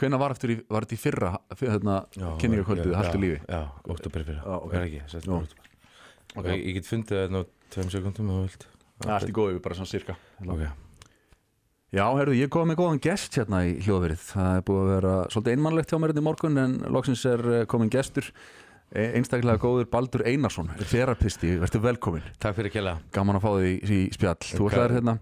hvenær var, þetta í fyrra hérna, kynningakvöldið, haltu lífi? Já, oktober fyrir Já, ok. Er ekki, sérst Jú. Ok, ég, ég get fundið það ná tveim sekundum Það er í góðu, bara svona cirka Ok, Já, herðu, ég kom með góðan gest hérna í hljóðverið. Það er búið að vera svolítið einmannlegt hjá mér hérna í morgun en loksins er eh, komin gestur. E- einstaklega góður Baldur Einarsson er þerapisti, verður velkomin takk fyrir kjela gaman að fá þig í, spjall. Þú Ok. ætlaðir hérna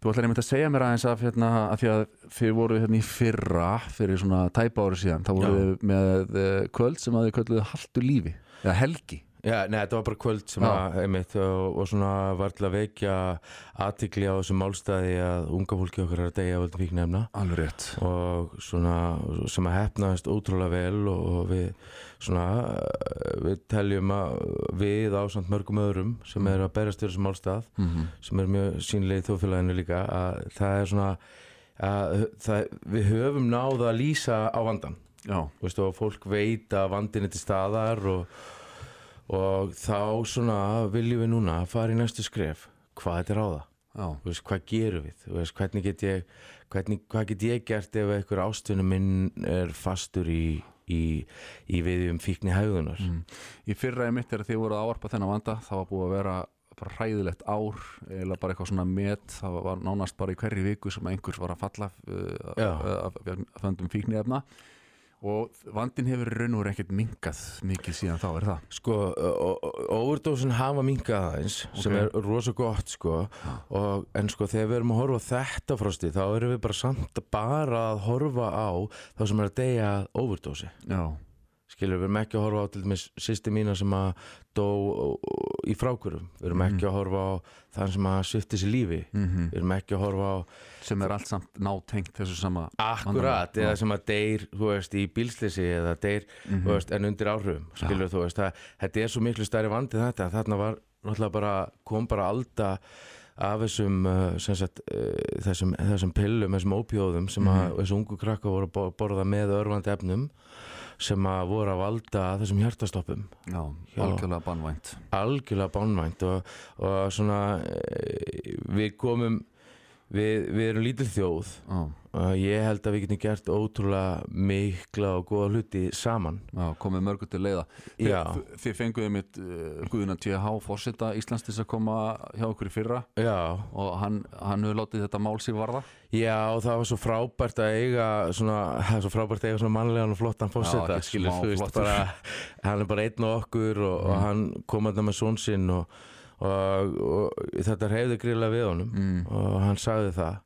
þú ætlaðir einmitt að segja mér aðeins af hérna að því að þið voru hérna í fyrra fyrir svona tæpa ári síðan þá voru þið með uh, kvöld sem að þið kölluðu haltu lífi eða helgi Já, nei, þetta var bara kvöld sem að, einmitt, og, og svona var til að vekja aðtikli á þessum málstæði að unga fólki okkar er að deyja völdum fíknefna alveg rétt. Og svona sem að hefnaðist ótrúlega vel og, og við svona við teljum að við ásand mörgum öðrum sem er að berjast fyrir þessum málstað mm -hmm. sem er mjög sínlega í þjóðfélaginu líka að það er svona að það, við höfum náð að lýsa á vandan já, Þú veist, og fólk veit að vandin er til staðar og, og þá svona viljum við núna fara í næstu skref hvað þetta er á það veist, hvað gerum við veist, hvernig get ég hvernig, hvað get ég gert ef einhver ástunum minn er fastur í, í, í viðjum fíkni hægðunar mm. í fyrra í mitt er þið voru að áarpa þennan vanda það var búið að vera bara hræðilegt ár eða bara eitthvað svona met það var nánast bara í hverju viku sem einhvers var að falla uh, Já. af, af, af föndum fíkniefna og vandin hefur raun og verið ekkert minkað mikið síðan þá er það? Sko, overdósin hafa minkað aðeins sem Ok. er rosa gott sko. Og, en sko þegar við erum að horfa þetta frosti þá erum við bara samt bara að horfa á þá sem er að deyja overdósi já, skilur, við erum ekki að horfa á til dæmis sýsti mína sem að dó í frákurum, við erum ekki að horfa á þann sem að svifti sér lífi. Mm við erum ekki að horfa á sem er allt samt nátengt þessu sama akkurat, eða sem að deyr þú veist, í bílslisi eða deyr Mhm. þú veist, en undir áhrifum, skilur þú veist það, þetta er svo miklu stærri vandi þetta. Þarna var, náttúrulega bara kom bara alda af þessum sem sagt, uh, þessum, þessum pillum, þessum ópjóðum sem að Mhm. þessu ungu krakka voru að bo- borða með örfandi efnum sem að voru að valda þessum hjartastoppum já, Já. algjörlega bannvænt algjörlega bánvænt og, og svona eh, við komum við, við erum lítil þjóð. Og ég held að við getum gert ótrúlega mikla og góða hluti saman. Já, komið mörgur til leiða. Já. þið, fenguðu mitt uh, Guðuna T.H. Forseta Íslands til þess að koma hjá okkur í fyrra. Já, og hann, hann hefur látið þetta mál sér varða. Já og það var svo frábært að eiga svona, það er svo frábært að eiga svona mannlegan og flottan ekkert skilur, þú veist bara hann er bara einn og okkur og, og hann kom að það með són sinn og, og, og þetta hefði gríðlega við honum mm. og hann sagði það.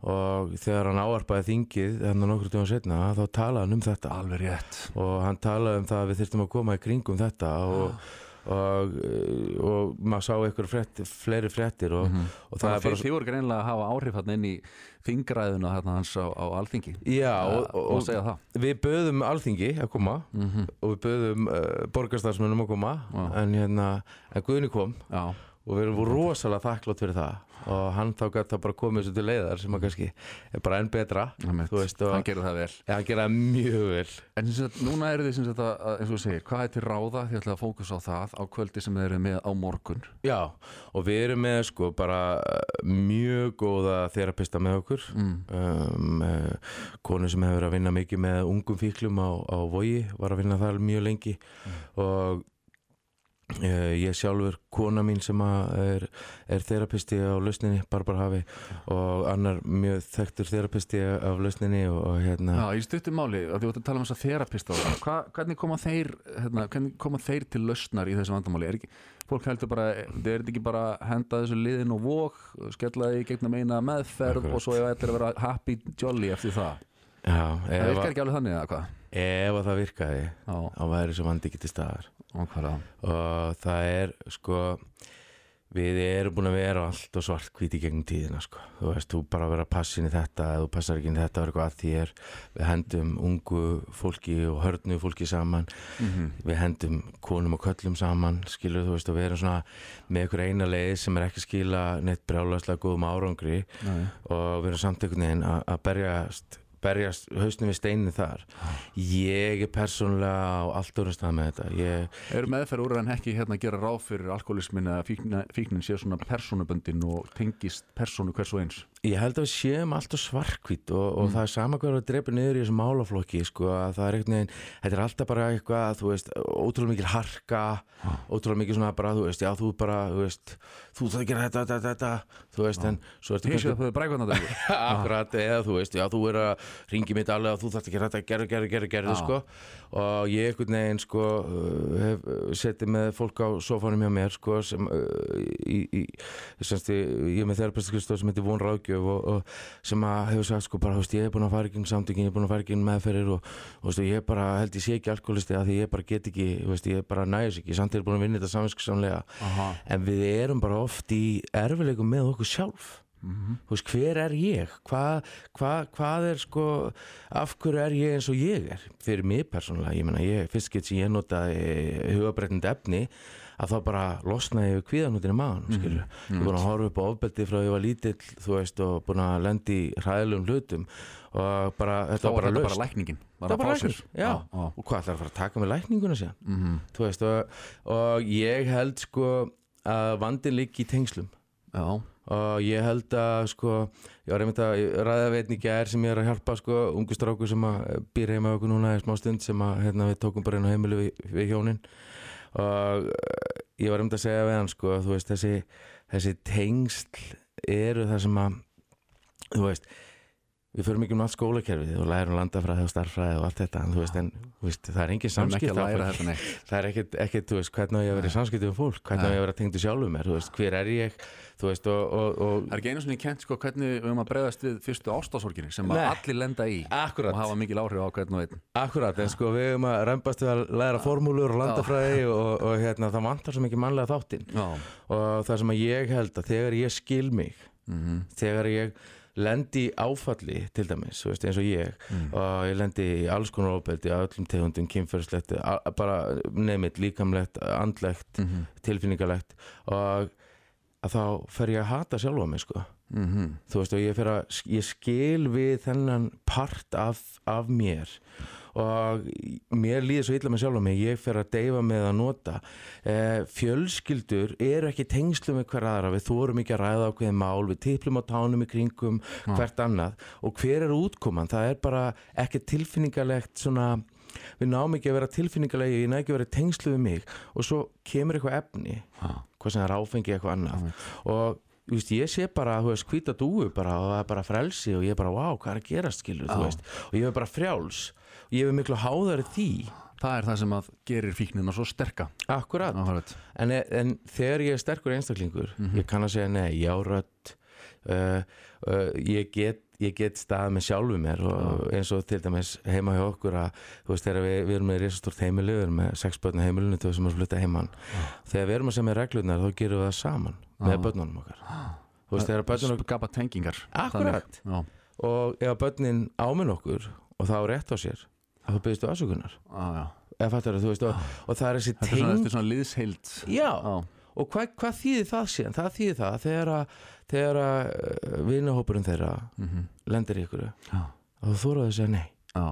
Og þegar hann áarpaði þingið þannig nokkur tíma setna þá talaði hann um þetta. Alveg rétt. Og hann talaði um það að við þurftum að koma í kringum þetta og, og, eh, og maður sá eitthvað frétt, fleiri fréttir og, Mhm. og það það er bara þið voru greinilega að hafa áhrif hann inn í þingræðuna hérna hans á, á alþingi. Já, og, og, við böðum alþingi að koma mm og við böðum uh, borgarstarfsmennum að koma. Já. en hérna, en Guðni kom. Já, og við erum rosalega þakklátt fyrir það. Og hann þá gæti það bara komið þessu til leiðar sem að kannski er bara enn betra veist og hann gerir það vel. Ja, hann gera það mjög vel. En sem sagt, núna eru þið sem sagt að, að- eins og þú segir, hvað er til ráða? Ætlaði að fókus á það á kvöldi sem þið eru með á morgun. Já, og við erum með sko bara mjög góða þerapista með okkur. Mm. um, uh, konu sem hefur verið að vinna mikið með ungum fíklum á, á Vogi var að vinna þar mjög lengi. Og uh, ég sjálfur kona mín sem er, er þerapisti á lausninni Barbara Hafi og annar mjög þekktur þerapisti af lausninni og, og hérna Já, í stuttum máli, að þú ætti að tala um þess að þerapista Hva, hvernig koma þeir hérna, hvernig koma þeir til lausnar í þessu vandamáli er ekki, fólk heldur bara þeir eru ekki bara að henda þessu liðin og vók skella því gegnum eina meðferð Akkurat. og svo er að vera happy jolly eftir það, það virkar ekki alveg þannig eða hvað? Ef að það virkaði þá væri þessu vandi til staðar. Og það er sko við erum búin að vera allt og svart hvít í gegnum tíðina sko. þú veist, þú bara vera inn í þetta eða þú passar ekki í þetta er eitthvað að þér. Við hendum ungu fólki og hörnu fólki saman. Mhm. við hendum konum og köllum saman skilur þú veist og við erum svona með ykkur eina leið sem er ekki skila neitt brjálæslega góðum árangri. Og við erum samt einhvern veginn að berjast berjast hausnum við steinin þar. Ég er persónulega á allt öðrum stað með þetta. Ég, Eru meðferð úr en ekki hérna að gera ráð fyrir alkoholismin fíknin, fíknin sé svona persónuböndin og tengist persónu hvers og eins Ég held að við séum alltaf svarkvít og, og það er sama hvað að drepa niður í þessum málaflokki sko, að það er einhvern veginn, þetta er alltaf bara eitthvað, þú veist, ótrúlega mikil harka, ótrúlega mikil svona bara, þú veist, já, þú bara, þú veist, þú það gera þetta, þetta, þetta, þú veist, en svo ertu Hísið að þau brækvæðna þetta akkurat, eða þú veist, já, þú er að ringi mitt alveg að þú þarft að gera þetta, gerðu, gerðu, gerðu, gerðu, sko. Og ég einhvern veginn, sko uh, hef uh, setið með fólk á sofanum hjá mér, sko, sem uh, í, í, ég Ráðgjöf og, og sem að hefur sagt, sko, bara, þú veist, ég er búin að fara ekki um samtökin, ég er búin að fara ekki um meðferðir og, og þú veist, ég bara held ég sé ekki alkoholisti að því ég bara get ekki, þú veist, ég bara næðis ekki, samt er búin að vinna þetta samvinskusamlega en við erum bara oft í erfileikum með okkur sjálf. Þú veist, hver er ég? Hvað hva, hvað er sko af hverju er ég eins og ég er? Fyrir mig persónulega, ég meina ég fyrst get sem ég notaði hugabrettend efni að þá bara losnaði yfir kvíðanútinu maðan, mm skilju, ég er búin að horfa upp á ofbeldi frá ég var lítill, þú veist og búin að lendi í hræðilegum hlutum og bara, þetta var bara löst bara lækningin var bara lækning, já. já. og hvað ætlar að fara að taka með lækninguna síðan Mhm. þú veist, og, og ég held sko að vandin liggi í tengslum já. og ég held að sko, ég var einmitt að ræða veitni gær sem ég er að hjálpa sko, ungu stráku sem að býr heima okkur núna í smá stund sem að hérna, við tókum bara á heimilu við, við hjónin og eh, ég var einmitt að segja við hann sko, veist, þessi, þessi tengsl eru það sem að þú veist við förum ekki um allt skólakerfið og lærum landafræði og starffræði og allt þetta en veist, en, veist það er engin samskipt það er ekkert, ekkert, þú veist, hvernig á ég að vera í samskipti um fólk, hvernig á ég að vera tengdu sjálfum mér, þú veist, hver er ég, þú veist, og, og, og Það er ekki einu svona kent sko hvernig við höfum að bregðast við fyrstu ástasorginni sem allir lenda í akkurat, og hafa mikil áhrif á hvern og einn. Akkurat, en sko við höfum að rembast við að læra formúlur og landafræði og, og hérna, það vantar svo mikið mannlega þáttinn. Og það sem að ég held að þegar ég skil mig, mhm, þegar ég lendi áfalli til dæmis, veist, eins og ég. Og ég lendi í alls konar óbeldi á öllum tegundum, kynferðslegt bara nefnitt, líkamlegt, andlegt mhm, tilfinningalegt. Og að þá fer ég að hata sjálfa mig sko mhm. Þú veist og ég að ég skil við þennan part af, af mér. Og mér líður svo illa með sjálfa mig. Ég fer að deyfa með að nota. Eh, fjölskyldur eru ekki tengslu með hver aðra, við þórum ekki að ræða ákveðið mál, við tiplum á tánum í kringum hvert annað. Og hver er útkoman? Það er bara ekki tilfinningalegt svona við náum ekki að vera tilfinningalegi, ég næ ekki að vera tengslu við mig. Og svo kemur eitthvað efni. Já, hvað sem er áfengi eitthvað annað. Og þú veist, ég sé bara, þú veist, hvita dúu bara og það er bara frelsi og ég er bara, wow, hvað er að gerast skilur, þú Já. veist, og ég er bara frjáls. Og ég er miklu háðari því. Það er það sem að gerir fíknina svo sterka. Akkurat, en, en þegar ég er sterkur einstaklingur, ég kann að segja nei, já, rödd uh, uh, ég get ég get stað með sjálfu mér og eins og til dæmis heima hjá okkur að þú veist þegar við, við erum með risastort heimili við erum með sex börn heimilinu til þessum að flytta heimann þegar við erum að segja með reglunar þá gerum við það saman með Já. börnunum okkar. Þú veist þegar börnunum Skapa tengingar. Akkurat. Já, og ef börnin áminn okkur og það á rétt á sér þá byrðist við afsökunar. Já, já. Eða fattar þú veist og, og það er þessi teng þetta er svona liðsheild. Já. Já, og hvað, hvað þýðir það síðan? Það þýðir það að þegar að þegar að uh, vinahópurinn þeirra mhm, lendir í ykkur já, og þú þóraðu að segja nei. Já,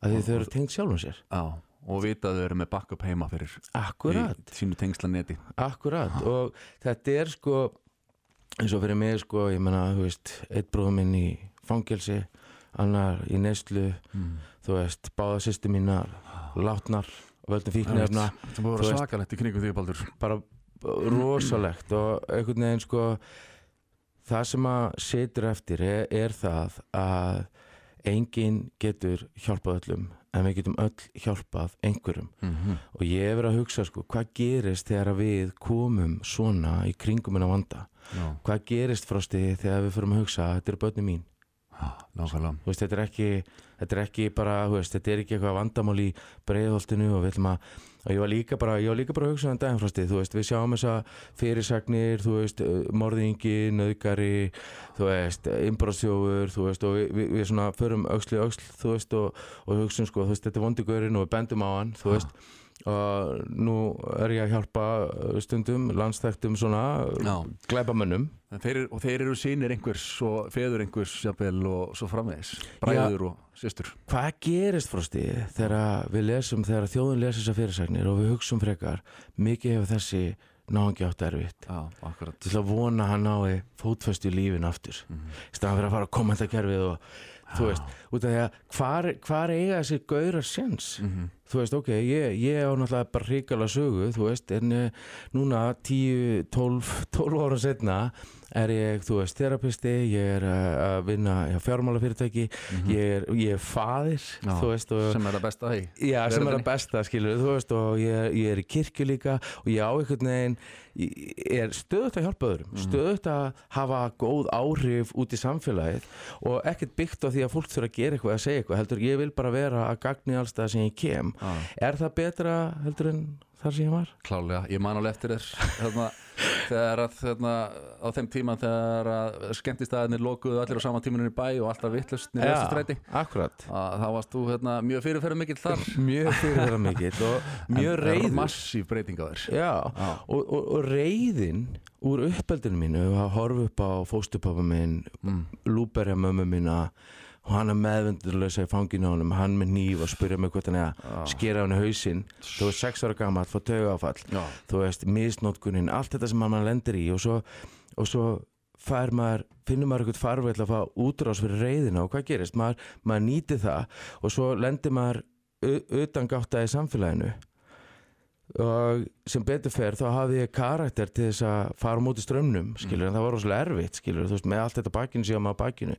að því þau eru tengt sjálfum sér. Já. Og vita að þau eru með backup heima fyrir akkurat, í sínu tengslaneti akkurat. Og þetta er sko eins og fyrir mig sko ég menna, þú veist, eitt bróður minn í fangelsi annar í neyslu mm. þú veist, báða sýstu mínar látnar, völdum fíknefna Það búið að vera svakalegt í kringum því Baldur. Bara rosalegt og einhvern veginn sko það sem að situr eftir er, er það að enginn getur hjálpað öllum en við getum öll hjálpað einhverjum. Mm og ég er verið að hugsa sko hvað gerist þegar við komum svona í kringum en að vanda? Já, hvað gerist frosti þegar við fyrir að hugsa þetta eru börnum mín nákvæmlega. Þú veist, þetta, er ekki, þetta er ekki bara þú veist, þetta er ekki eitthvað vandamál í breiðholtinu og við ætlum að og ég var líka bara, ég var líka bara að hugsa um daginn frosti þú veist, við sjáum þessa fyrirsagnir þú veist, morðingi, nöðgari þú veist, inbrotsjófur þú veist, og við, við, við svona förum öxli öxl, þú veist, og, og hugsun sko, þú veist, þetta er vondugurinn og við bendum á hann þú veist, og nú er ég að hjálpa stundum landstæktum svona Já. glæbamönnum Þeir, og þeir eru sínir einhvers og feður einhvers jafnvel og svo framvegis. Bræður og systur. Hvað gerist frosti þegar við lesum, þegar þjóðin lesir þessar fyrirsagnir og við hugsum frekar, mikið hefur þessi náðan átt erfitt. Já, ætla að vona hann nái fótfestu í lífin aftur. Mhm. í staðan fyrir að fara að kommentakerfið og þú veist, út af því að hvar, hvar eiga þessi gaurar sjens Mhm. Þú veist, ok, ég, ég á náttúrulega bara hrikalega sögu, þú veist, en eh, núna 10, 12, 12 ára setna er ég, þú veist, terapisti, ég er eh, að vinna hjá fjármálafyrirtæki, ég, er, ég er faðir. Já, þú veist, og sem er það besta í Já, sem er að besta, skilur, þú veist, og ég, ég er í kirkju líka og ég á einhvern veginn, ég er stöðut að hjálpa öðrum, Mhm. stöðut að hafa góð áhrif út í samfélagið og ekkert byggt á því að fólk þurfa að gera eitthvað, að segja eitthvað, heldur ég vil bara vera að gagni alls það sem ég kem. Já, Er það betra heldur en þar sem ég var? klálega, ég man alveg eftir þér þarna, þegar að þarna, á þeim tíma þegar að skemmtistæðinir lokuðu allir á sama tíminu í bæ og alltaf vittlust niður þessu stræti akkurat. að þá varst þú hérna, mjög fyrirferð mikill þar Mjög fyrirverða mikill og mjög reyður. massíf breyting á þér og, og, og reyðin úr uppeldinu mínu að horfa upp á fóstupappa minn mm. lúberja mömmu mína og hann er meðvendurlösa í fanginu á honum. Hann með nýf og spyrja mig hvort hann er að skera hann í hausinn. Þú veist sex ára gammal, fór tauga áfall Já, þú veist, misnótkunin, allt þetta sem maður lendir í og svo, og svo fær maður, finnur maður eitthvað farveg að fá útrás fyrir reyðina og hvað gerist? Maður, maður nýti það og svo lendir maður utan gátta í samfélaginu og sem betur fer þá hafði ég karakter til þess að fara á móti strömmnum skilur, en það var rosalega erfitt skilur, veist, með allt þetta bakinu síðan maður bakinu.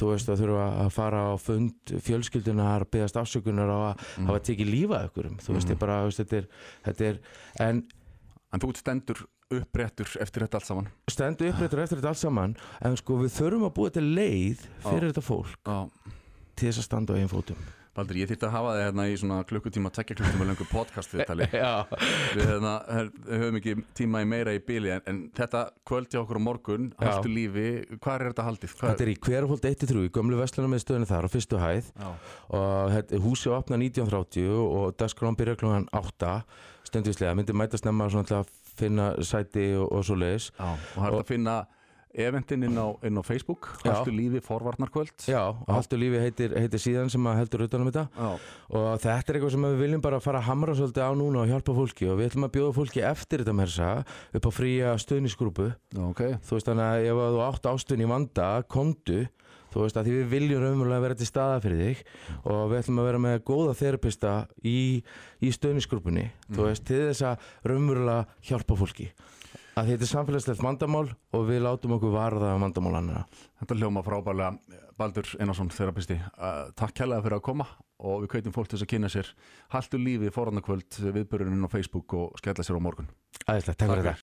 Þú veist, að þurfa að fara á fund fjölskyldunar, byggast afsökunar á að hafa tekið lífað ykkur þú veist, ég bara, veist, þetta er, þetta er en en þú stendur uppréttur eftir þetta allt saman? Stendu upprættur eftir þetta allt saman en sko við þurfum að búa til leið fyrir þetta fólk Já, til þess að standa á einn fótum Baldur, ég þýtti að hafa þig hérna í svona klukkutíma, tekja klukkutíma lengur podcast viðtali. Já, Við hérna, höfum ekki tíma í meira í bíli en, en þetta kvöld hjá okkur á morgun, Já. haltu lífi, hvað er þetta haldið? Hvað þetta er í hverfóld 1-3 í gömlu vestlunum með stöðinu þar á fyrstu hæð. Já, og þetta, húsi opna 1930 og dagskrán byrja klokkan 8 stundvislega, myndi mæta snemma svona til að finna sæti og, og svo leiðis já, og það er að finna eventin inn á, inn á Facebook, haltu lífi forvarnarkvöld. Já, Haldur lífi heitir, heitir síðan sem heldur utanum þetta. Já, og þetta er eitthvað sem við viljum bara fara að hamra svolítið á núna og hjálpa fólki. Og við ætlum að bjóða fólki eftir þetta með þessa upp á fría stöðnisgrúpu já, ok. Þú veist þannig að ef þú átt ástun í vanda kondu, þú veist að því við viljum raunverulega vera til staða fyrir þig. Og við ætlum að vera með góða þerapista í, í stöðnisgrúpunni þú veist, til þess að raunverulega hjálpa fólki að þetta er samfélagslegt vandamál og við látum okkur varða vandamál annara Þetta hljóma frábælega Baldur Einarsson, þerapisti. Takk kærlega fyrir að koma og við kveitum fólk til þess að kynna sér Haltu lífi forvarnarkvöld viðböruninn á Facebook og skella sér á morgun. Æðislega, takk fyrir þetta